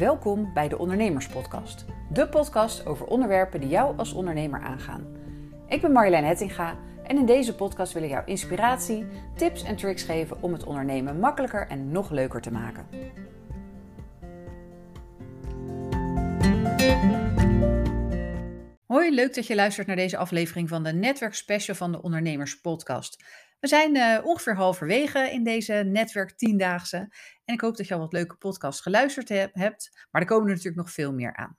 Welkom bij de Ondernemerspodcast. De podcast over onderwerpen die jou als ondernemer aangaan. Ik ben Marjolein Hettinga en in deze podcast wil ik jou inspiratie, tips en tricks geven om het ondernemen makkelijker en nog leuker te maken. Hoi, leuk dat je luistert naar deze aflevering van de Netwerk Special van de Ondernemerspodcast. We zijn uh, ongeveer halverwege in deze netwerk tiendaagse. En ik hoop dat je al wat leuke podcasts geluisterd hebt. Maar er komen er natuurlijk nog veel meer aan.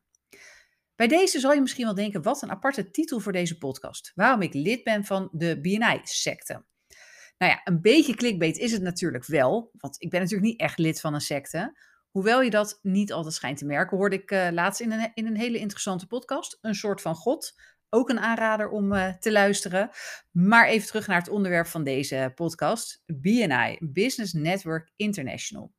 Bij deze zal je misschien wel denken, wat een aparte titel voor deze podcast. Waarom ik lid ben van de BNI-secte. Nou ja, een beetje clickbait is het natuurlijk wel. Want ik ben natuurlijk niet echt lid van een secte. Hoewel je dat niet altijd schijnt te merken, hoorde ik uh, laatst in een, in een hele interessante podcast. Een soort van God ook een aanrader om uh, te luisteren. Maar even terug naar het onderwerp van deze podcast: BNI, Business Network International.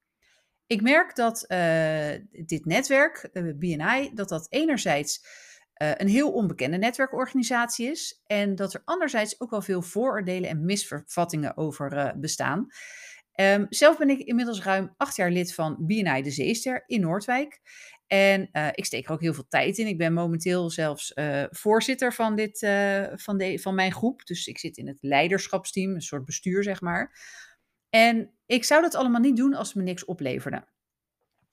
Ik merk dat uh, dit netwerk, eh, BNI, dat dat enerzijds een heel onbekende netwerkorganisatie is. En dat er anderzijds ook wel veel vooroordelen en misvervattingen over bestaan. Um, zelf ben ik inmiddels ruim acht jaar lid van BNI de Zeester in Noordwijk. En uh, ik steek er ook heel veel tijd in. Ik ben momenteel zelfs uh, voorzitter van, dit, uh, van, de, van mijn groep. Dus ik zit in het leiderschapsteam, een soort bestuur, zeg maar. En ik zou dat allemaal niet doen als het me niks opleverde.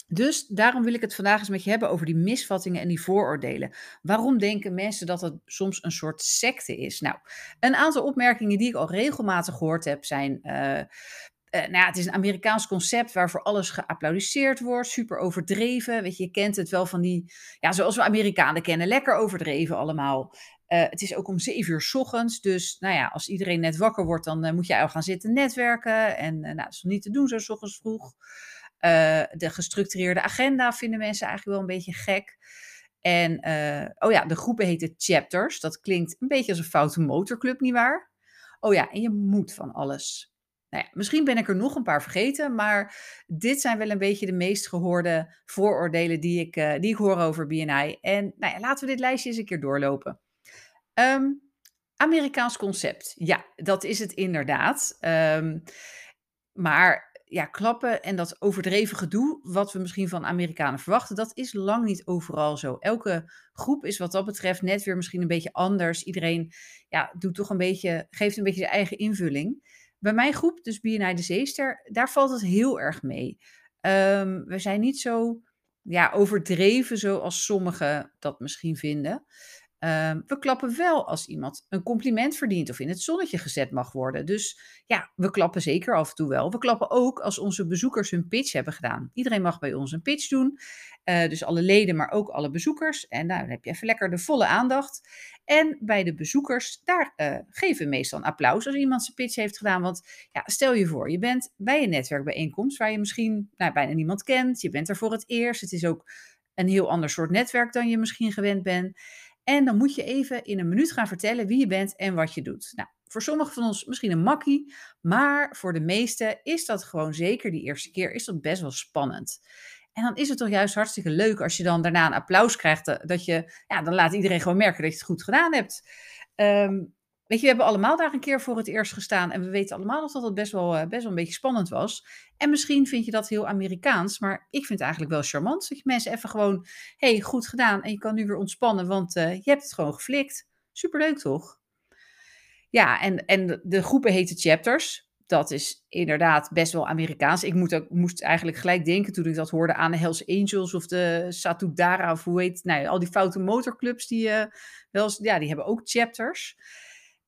Dus daarom wil ik het vandaag eens met je hebben over die misvattingen en die vooroordelen. Waarom denken mensen dat het soms een soort secte is? Nou, een aantal opmerkingen die ik al regelmatig gehoord heb zijn nou ja, het is een Amerikaans concept waarvoor alles geapplaudisseerd wordt, super overdreven. Weet je, je kent het wel van die, ja, zoals we Amerikanen kennen, lekker overdreven allemaal. Uh, het is ook om zeven uur s ochtends, dus nou ja, als iedereen net wakker wordt, dan uh, moet je al gaan zitten netwerken. En nou, dat is niet te doen zo s ochtends vroeg. de gestructureerde agenda vinden mensen eigenlijk wel een beetje gek. En, oh ja, de groepen heten chapters. Dat klinkt een beetje als een foute motorclub, nietwaar? Oh ja, en je moet van alles. Nou misschien ben ik er nog een paar vergeten, maar dit zijn wel een beetje de meest gehoorde vooroordelen die ik, uh, die ik hoor over BNI. En nou ja, laten we dit lijstje eens een keer doorlopen. Um, Amerikaans concept. Ja, dat is het inderdaad. Um, maar ja, klappen en dat overdreven gedoe, wat we misschien van Amerikanen verwachten, dat is lang niet overal zo. Elke groep is wat dat betreft net weer misschien een beetje anders. Iedereen ja, doet toch een beetje, geeft een beetje zijn eigen invulling. Bij mijn groep, dus BNI de Zeester, daar valt het heel erg mee. Um, we zijn niet zo ja, overdreven zoals sommigen dat misschien vinden. Um, we klappen wel als iemand een compliment verdient of in het zonnetje gezet mag worden. Dus ja, we klappen zeker af en toe wel. We klappen ook als onze bezoekers hun pitch hebben gedaan. Iedereen mag bij ons een pitch doen. Uh, dus alle leden, maar ook alle bezoekers. En nou, dan heb je even lekker de volle aandacht. En bij de bezoekers, daar uh, geven we meestal een applaus als iemand zijn pitch heeft gedaan. Want ja, stel je voor, je bent bij een netwerkbijeenkomst waar je misschien nou, bijna niemand kent. Je bent er voor het eerst. Het is ook een heel ander soort netwerk dan je misschien gewend bent. En dan moet je even in een minuut gaan vertellen wie je bent en wat je doet. Nou, voor sommigen van ons misschien een makkie, maar voor de meesten is dat gewoon zeker die eerste keer is dat best wel spannend. En dan is het toch juist hartstikke leuk als je dan daarna een applaus krijgt. Eh, dat je, ja, dan laat iedereen gewoon merken dat je het goed gedaan hebt. Um, weet je, we hebben allemaal daar een keer voor het eerst gestaan. En we weten allemaal dat dat best wel, eh, best wel een beetje spannend was. En misschien vind je dat heel Amerikaans. Maar ik vind het eigenlijk wel charmant. Dat je mensen even gewoon, hey, goed gedaan. En je kan nu weer ontspannen, want uh, je hebt het gewoon geflikt. Superleuk toch? Ja, en, en de groepen heten chapters dat is inderdaad best wel Amerikaans. Ik moet ook, moest eigenlijk gelijk denken toen ik dat hoorde aan de Hells Angels of de Satudara of hoe heet, nou, al die foute motorclubs die uh, wel, ja, die hebben ook chapters.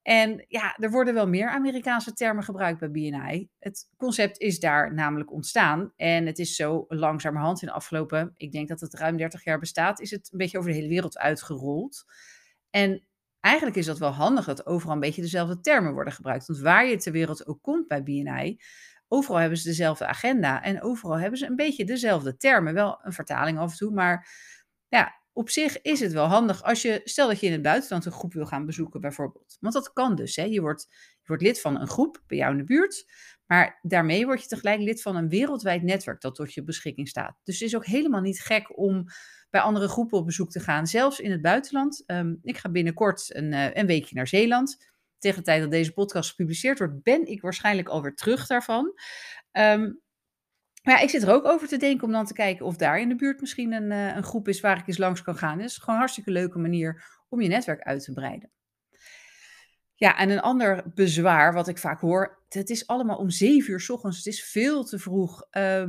En ja, er worden wel meer Amerikaanse termen gebruikt bij BNI. Het concept is daar namelijk ontstaan. En het is zo langzamerhand in de afgelopen, ik denk dat het ruim 30 jaar bestaat, is het een beetje over de hele wereld uitgerold. En eigenlijk is dat wel handig dat overal een beetje dezelfde termen worden gebruikt. Want waar je ter wereld ook komt bij BNI, overal hebben ze dezelfde agenda en overal hebben ze een beetje dezelfde termen. Wel een vertaling af en toe, maar ja, op zich is het wel handig als je, stel dat je in het buitenland een groep wil gaan bezoeken bijvoorbeeld. Want dat kan dus, hè. Je, wordt, je wordt lid van een groep bij jou in de buurt, maar daarmee word je tegelijk lid van een wereldwijd netwerk dat tot je beschikking staat. Dus het is ook helemaal niet gek om bij andere groepen op bezoek te gaan, zelfs in het buitenland. Um, ik ga binnenkort een, uh, een weekje naar Zeeland. Tegen de tijd dat deze podcast gepubliceerd wordt, ben ik waarschijnlijk alweer terug daarvan. Um, Maar ja, ik zit er ook over te denken om dan te kijken of daar in de buurt misschien een, eh, een groep is waar ik eens langs kan gaan. Dat is gewoon een hartstikke leuke manier om je netwerk uit te breiden. Ja, en een ander bezwaar wat ik vaak hoor, het is allemaal om zeven uur s ochtends. Het is veel te vroeg. Eh,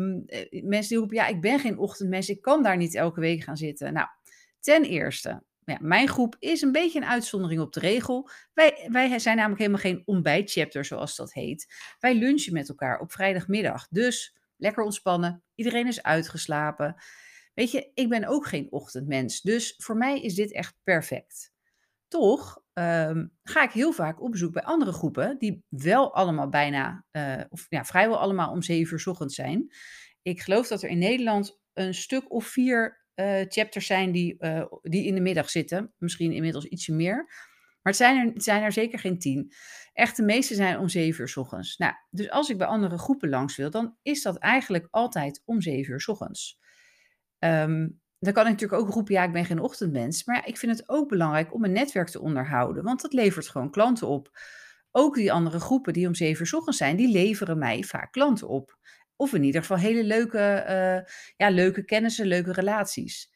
mensen die roepen, ja, ik ben geen ochtendmens, ik kan daar niet elke week gaan zitten. Nou, ten eerste, ja, mijn groep is een beetje een uitzondering op de regel. Wij, wij zijn namelijk helemaal geen ontbijtchapter, zoals dat heet. Wij lunchen met elkaar op vrijdagmiddag. Dus lekker ontspannen. Iedereen is uitgeslapen. Weet je, ik ben ook geen ochtendmens. Dus voor mij is dit echt perfect. Toch ehm, ga ik heel vaak op bezoek bij andere groepen, die wel allemaal bijna, uh, of ja, vrijwel allemaal om zeven uur s ochtends zijn. Ik geloof dat er in Nederland een stuk of vier uh, chapters zijn die, uh, die in de middag zitten. Misschien inmiddels ietsje meer. Maar het zijn er, zijn er zeker geen tien. Echt, de meeste zijn om zeven uur s ochtends. Nou, dus als ik bij andere groepen langs wil, dan is dat eigenlijk altijd om zeven uur s ochtends. Um, dan kan ik natuurlijk ook roepen, ja, ik ben geen ochtendmens. Maar ik vind het ook belangrijk om een netwerk te onderhouden, want dat levert gewoon klanten op. Ook die andere groepen die om zeven uur ochtends zijn, die leveren mij vaak klanten op. Of in ieder geval hele leuke, uh, ja, leuke kennissen, leuke relaties.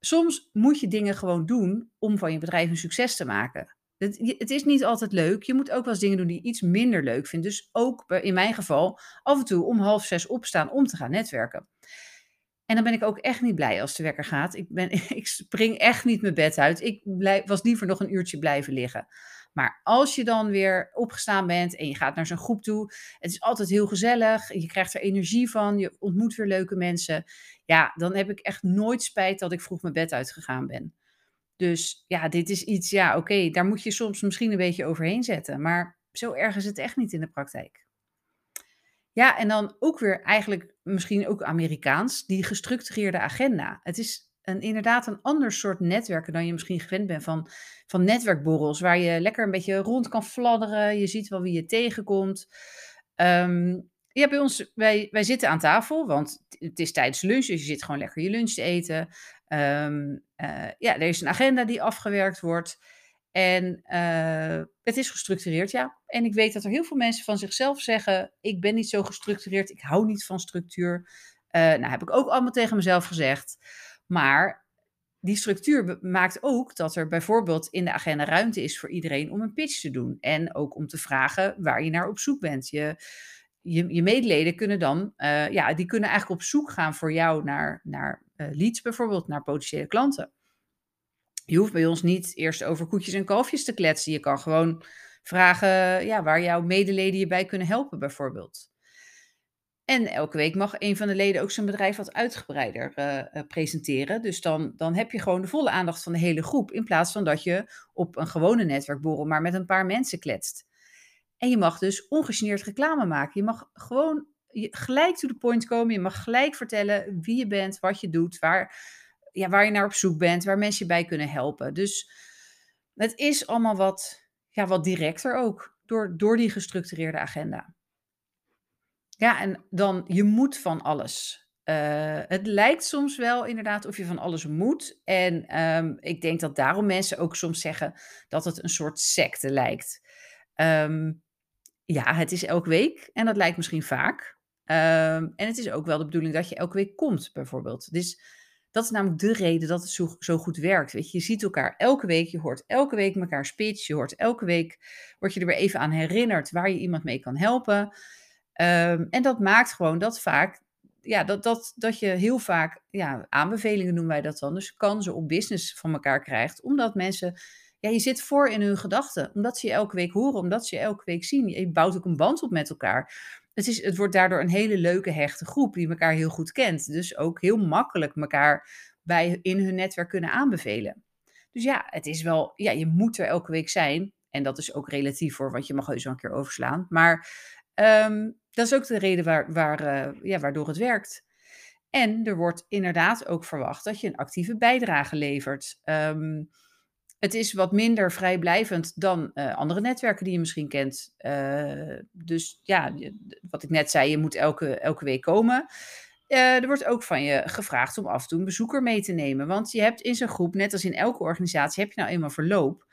Soms moet je dingen gewoon doen om van je bedrijf een succes te maken. Het, het, is niet altijd leuk. Je moet ook wel eens dingen doen die je iets minder leuk vindt. Dus ook in mijn geval af en toe om half zes opstaan om te gaan netwerken. En dan ben ik ook echt niet blij als de wekker gaat. Ik, ben, ik spring echt niet mijn bed uit. Ik blijf, was liever nog een uurtje blijven liggen. Maar als je dan weer opgestaan bent en je gaat naar zo'n groep toe, het is altijd heel gezellig, je krijgt er energie van, je ontmoet weer leuke mensen. Ja, dan heb ik echt nooit spijt dat ik vroeg mijn bed uitgegaan ben. Dus ja, dit is iets, ja, oké, daar moet je soms misschien een beetje overheen zetten. Maar zo erg is het echt niet in de praktijk. Ja, en dan ook weer eigenlijk misschien ook Amerikaans, die gestructureerde agenda. Het is een, inderdaad een ander soort netwerken dan je misschien gewend bent van, van netwerkborrels, waar je lekker een beetje rond kan fladderen. Je ziet wel wie je tegenkomt. Um, ja, bij ons, wij, wij zitten aan tafel, want het is tijdens lunch, dus je zit gewoon lekker je lunch te eten. Um, uh, ja, er is een agenda die afgewerkt wordt. En uh, het is gestructureerd, ja. En ik weet dat er heel veel mensen van zichzelf zeggen: Ik ben niet zo gestructureerd, ik hou niet van structuur. Uh, nou, heb ik ook allemaal tegen mezelf gezegd. Maar die structuur maakt ook dat er bijvoorbeeld in de agenda ruimte is voor iedereen om een pitch te doen. En ook om te vragen waar je naar op zoek bent. Je, je, je medeleden kunnen dan, uh, ja, die kunnen eigenlijk op zoek gaan voor jou naar, naar leads bijvoorbeeld, naar potentiële klanten. Je hoeft bij ons niet eerst over koetjes en kalfjes te kletsen. Je kan gewoon vragen ja, waar jouw medeleden je bij kunnen helpen, bijvoorbeeld. En elke week mag een van de leden ook zijn bedrijf wat uitgebreider uh, presenteren. Dus dan, dan heb je gewoon de volle aandacht van de hele groep. In plaats van dat je op een gewone netwerkborrel maar met een paar mensen kletst. En je mag dus ongegeneerd reclame maken. Je mag gewoon gelijk to the point komen. Je mag gelijk vertellen wie je bent, wat je doet, waar, ja, waar je naar op zoek bent, waar mensen je bij kunnen helpen. Dus het is allemaal wat, ja, wat directer ook door, door die gestructureerde agenda. Ja, en dan, je moet van alles. Uh, het lijkt soms wel inderdaad of je van alles moet. En um, ik denk dat daarom mensen ook soms zeggen dat het een soort secte lijkt. Um, ja, het is elke week en dat lijkt misschien vaak. Um, en het is ook wel de bedoeling dat je elke week komt, bijvoorbeeld. Dus dat is namelijk de reden dat het zo, zo goed werkt. Weet je, je ziet elkaar elke week, je hoort elke week elkaar speech, je hoort elke week, word je er weer even aan herinnerd waar je iemand mee kan helpen. Um, en dat maakt gewoon dat vaak, ja, dat, dat, dat je heel vaak, ja, aanbevelingen noemen wij dat dan, dus kansen op business van elkaar krijgt, omdat mensen, ja, je zit voor in hun gedachten, omdat ze je elke week horen, omdat ze je elke week zien. Je bouwt ook een band op met elkaar het, is, het wordt daardoor een hele leuke, hechte groep die elkaar heel goed kent. Dus ook heel makkelijk elkaar bij, in hun netwerk kunnen aanbevelen. Dus ja, het is wel, ja, je moet er elke week zijn. En dat is ook relatief voor, want je mag heus wel een keer overslaan. Maar um, dat is ook de reden waar, waar, uh, ja, waardoor het werkt. En er wordt inderdaad ook verwacht dat je een actieve bijdrage levert. Um, het is wat minder vrijblijvend dan uh, andere netwerken die je misschien kent. Uh, dus ja, wat ik net zei, je moet elke, elke week komen. Uh, er wordt ook van je gevraagd om af en toe een bezoeker mee te nemen. Want je hebt in zo'n groep, net als in elke organisatie, heb je nou eenmaal verloop.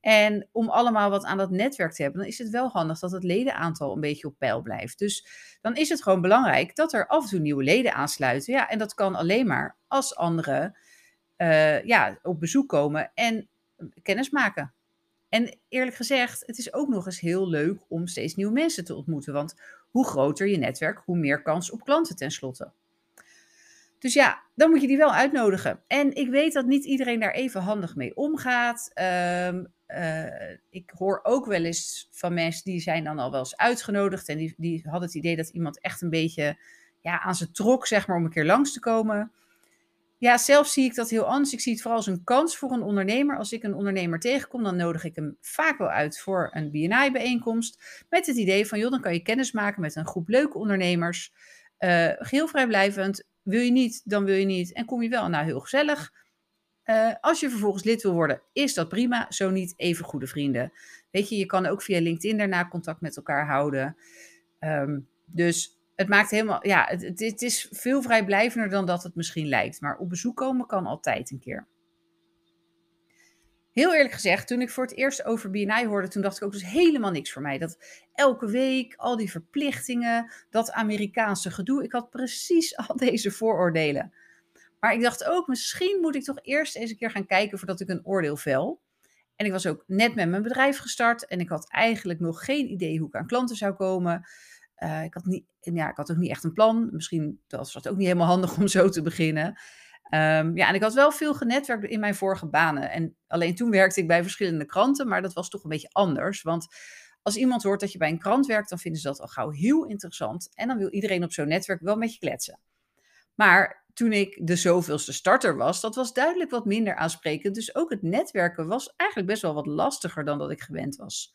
En om allemaal wat aan dat netwerk te hebben, dan is het wel handig dat het ledenaantal een beetje op peil blijft. Dus dan is het gewoon belangrijk dat er af en toe nieuwe leden aansluiten. Ja, en dat kan alleen maar als anderen ja, op bezoek komen en kennis maken. En eerlijk gezegd, het is ook nog eens heel leuk om steeds nieuwe mensen te ontmoeten. Want hoe groter je netwerk, hoe meer kans op klanten tenslotte. Dus ja, dan moet je die wel uitnodigen. En ik weet dat niet iedereen daar even handig mee omgaat. Um, uh, ik hoor ook wel eens van mensen die zijn dan al wel eens uitgenodigd. En die, die hadden het idee dat iemand echt een beetje ja, aan ze trok, zeg maar, om een keer langs te komen. Ja, zelf zie ik dat heel anders. Ik zie het vooral als een kans voor een ondernemer. Als ik een ondernemer tegenkom, dan nodig ik hem vaak wel uit voor een BNI-bijeenkomst. Met het idee van, joh, dan kan je kennis maken met een groep leuke ondernemers. Uh, geheel vrijblijvend. Wil je niet, dan wil je niet. En kom je wel, nou heel gezellig. Uh, als je vervolgens lid wil worden, is dat prima. Zo niet, even goede vrienden. Weet je, je kan ook via LinkedIn daarna contact met elkaar houden. Um, dus het maakt helemaal, ja, het, is veel vrijblijvender dan dat het misschien lijkt. Maar op bezoek komen kan altijd een keer. Heel eerlijk gezegd, toen ik voor het eerst over BNI hoorde, toen dacht ik ook, dus helemaal niks voor mij. Dat elke week, al die verplichtingen, dat Amerikaanse gedoe. Ik had precies al deze vooroordelen. Maar ik dacht ook, misschien moet ik toch eerst eens een keer gaan kijken voordat ik een oordeel vel. En ik was ook net met mijn bedrijf gestart en ik had eigenlijk nog geen idee hoe ik aan klanten zou komen. Uh, ik, had niet, ja, ik had ook niet echt een plan. Misschien was het ook niet helemaal handig om zo te beginnen. Um, ja, en ik had wel veel genetwerkt in mijn vorige banen. En alleen toen werkte ik bij verschillende kranten, maar dat was toch een beetje anders. Want als iemand hoort dat je bij een krant werkt, dan vinden ze dat al gauw heel interessant. En dan wil iedereen op zo'n netwerk wel met je kletsen. Maar toen ik de zoveelste starter was, dat was duidelijk wat minder aansprekend. Dus ook het netwerken was eigenlijk best wel wat lastiger dan dat ik gewend was.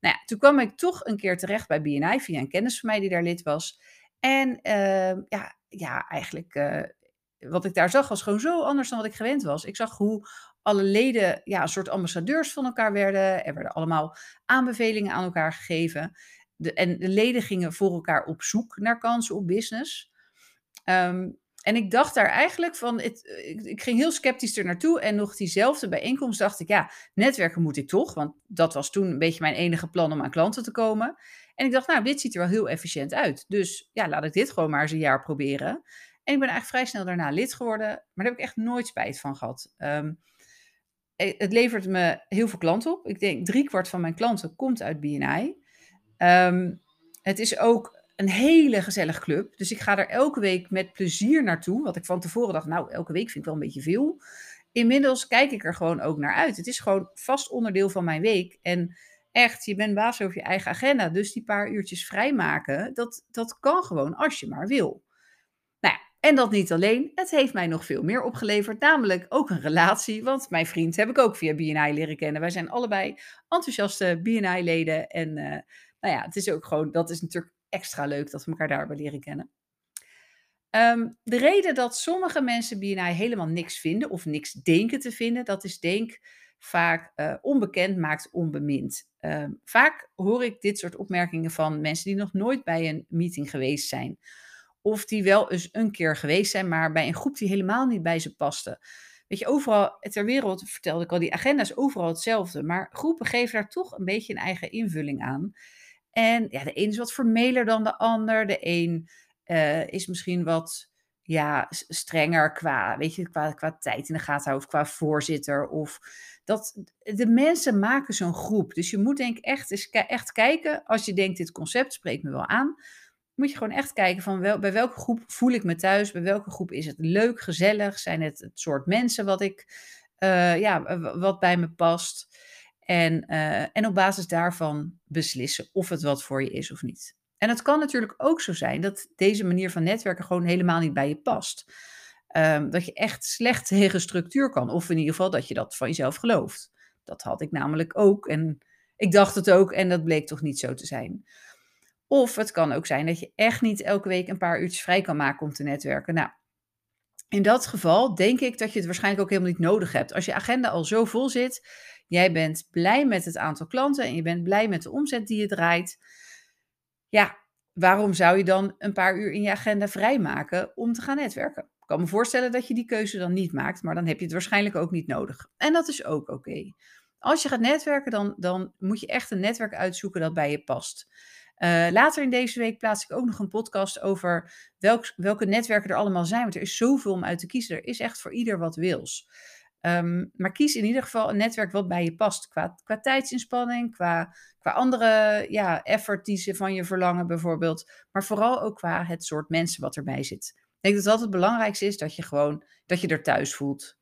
Nou ja, toen kwam ik toch een keer terecht bij BNI via een kennis van mij die daar lid was. En uh, ja, ja, eigenlijk uh, wat ik daar zag was gewoon zo anders dan wat ik gewend was. Ik zag hoe alle leden ja, een soort ambassadeurs van elkaar werden. Er werden allemaal aanbevelingen aan elkaar gegeven. De, en de leden gingen voor elkaar op zoek naar kansen op business. Um, en ik dacht daar eigenlijk van, het, ik, ik, ging heel sceptisch er naartoe. En nog diezelfde bijeenkomst dacht ik, ja, netwerken moet ik toch. Want dat was toen een beetje mijn enige plan om aan klanten te komen. En ik dacht, nou, dit ziet er wel heel efficiënt uit. Dus ja, laat ik dit gewoon maar eens een jaar proberen. En ik ben eigenlijk vrij snel daarna lid geworden. Maar daar heb ik echt nooit spijt van gehad. Um, het levert me heel veel klanten op. Ik denk driekwart van mijn klanten komt uit BNI. Ehm, het is ook een hele gezellige club. Dus ik ga er elke week met plezier naartoe. Wat ik van tevoren dacht, nou, elke week vind ik wel een beetje veel. Inmiddels kijk ik er gewoon ook naar uit. Het is gewoon vast onderdeel van mijn week. En echt, je bent baas over je eigen agenda. Dus die paar uurtjes vrijmaken, dat, dat kan gewoon als je maar wil. Nou ja, en dat niet alleen. Het heeft mij nog veel meer opgeleverd. Namelijk ook een relatie. Want mijn vriend heb ik ook via BNI leren kennen. Wij zijn allebei enthousiaste BNI-leden. En uh, nou ja, het is ook gewoon, dat is natuurlijk extra leuk dat we elkaar daarbij leren kennen. Um, de reden dat sommige mensen BNI helemaal niks vinden of niks denken te vinden, dat is denk vaak uh, onbekend maakt onbemind. Um, vaak hoor ik dit soort opmerkingen van mensen die nog nooit bij een meeting geweest zijn. Of die wel eens een keer geweest zijn, maar bij een groep die helemaal niet bij ze paste. Weet je, overal ter wereld, vertelde ik al, die agenda is overal hetzelfde. Maar groepen geven daar toch een beetje een eigen invulling aan. En ja, de een is wat formeler dan de ander. De een uh, is misschien wat ja, strenger qua, weet je, qua, qua tijd in de gaten houden of qua voorzitter. Of dat, de mensen maken zo'n groep. Dus je moet denk ik echt, echt kijken, als je denkt dit concept spreekt me wel aan, moet je gewoon echt kijken van wel, bij welke groep voel ik me thuis, bij welke groep is het leuk, gezellig, zijn het het soort mensen wat ik, uh, ja, wat bij me past. En, uh, en op basis daarvan beslissen of het wat voor je is of niet. En het kan natuurlijk ook zo zijn dat deze manier van netwerken gewoon helemaal niet bij je past. Um, dat je echt slecht tegen structuur kan, of in ieder geval dat je dat van jezelf gelooft. Dat had ik namelijk ook en ik dacht het ook en dat bleek toch niet zo te zijn. Of het kan ook zijn dat je echt niet elke week een paar uurtjes vrij kan maken om te netwerken. Nou, in dat geval denk ik dat je het waarschijnlijk ook helemaal niet nodig hebt. Als je agenda al zo vol zit, Jij bent blij met het aantal klanten en je bent blij met de omzet die je draait. Ja, waarom zou je dan een paar uur in je agenda vrijmaken om te gaan netwerken? Ik kan me voorstellen dat je die keuze dan niet maakt, maar dan heb je het waarschijnlijk ook niet nodig. En dat is ook oké. Als je gaat netwerken, dan, dan moet je echt een netwerk uitzoeken dat bij je past. Uh, later in deze week plaats ik ook nog een podcast over welk, welke netwerken er allemaal zijn. Want er is zoveel om uit te kiezen. Er is echt voor ieder wat wils. Um, maar kies in ieder geval een netwerk wat bij je past. Qua, qua tijdsinspanning, qua, qua andere ja, effort die ze van je verlangen bijvoorbeeld. Maar vooral ook qua het soort mensen wat erbij zit. Ik denk dat dat het belangrijkste is, dat je gewoon dat je er thuis voelt.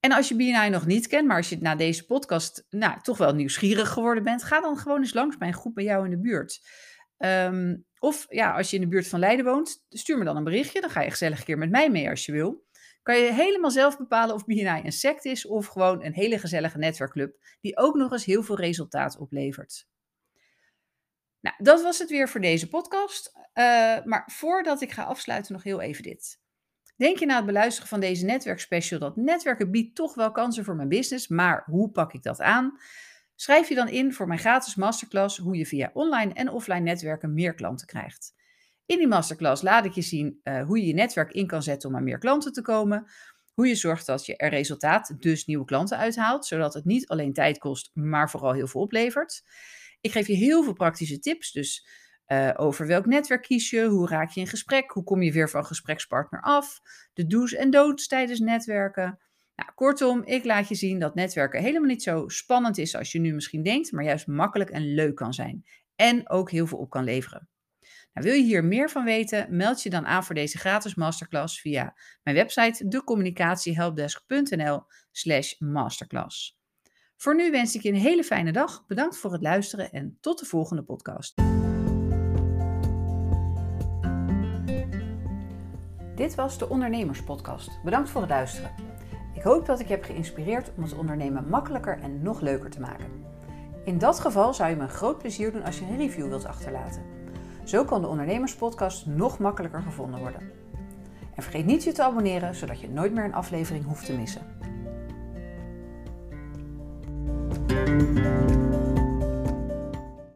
En als je BNI nog niet kent, maar als je na deze podcast nou, toch wel nieuwsgierig geworden bent, ga dan gewoon eens langs bij een groep bij jou in de buurt. Um, of ja, als je in de buurt van Leiden woont, stuur me dan een berichtje. Dan ga je gezellig een keer met mij mee als je wil. Kan je helemaal zelf bepalen of BNI een sect is of gewoon een hele gezellige netwerkclub die ook nog eens heel veel resultaat oplevert. Nou, dat was het weer voor deze podcast. Uh, maar voordat ik ga afsluiten, nog heel even dit. Denk je na het beluisteren van deze netwerkspecial dat netwerken biedt toch wel kansen voor mijn business, maar hoe pak ik dat aan? Schrijf je dan in voor mijn gratis masterclass hoe je via online en offline netwerken meer klanten krijgt. In die masterclass laat ik je zien uh, hoe je je netwerk in kan zetten om aan meer klanten te komen. Hoe je zorgt dat je er resultaat, dus nieuwe klanten uithaalt, zodat het niet alleen tijd kost, maar vooral heel veel oplevert. Ik geef je heel veel praktische tips, dus uh, over welk netwerk kies je, hoe raak je in gesprek, hoe kom je weer van gesprekspartner af, de do's en don'ts tijdens netwerken. Nou, kortom, ik laat je zien dat netwerken helemaal niet zo spannend is als je nu misschien denkt, maar juist makkelijk en leuk kan zijn. En ook heel veel op kan leveren. Nou, wil je hier meer van weten, meld je dan aan voor deze gratis masterclass via mijn website decommunicatiehelpdesk.nl slash masterclass. Voor nu wens ik je een hele fijne dag. Bedankt voor het luisteren en tot de volgende podcast. Dit was de Ondernemerspodcast. Bedankt voor het luisteren. Ik hoop dat ik je heb geïnspireerd om het ondernemen makkelijker en nog leuker te maken. In dat geval zou je me een groot plezier doen als je een review wilt achterlaten. Zo kan de Ondernemerspodcast nog makkelijker gevonden worden. En vergeet niet je te abonneren, zodat je nooit meer een aflevering hoeft te missen.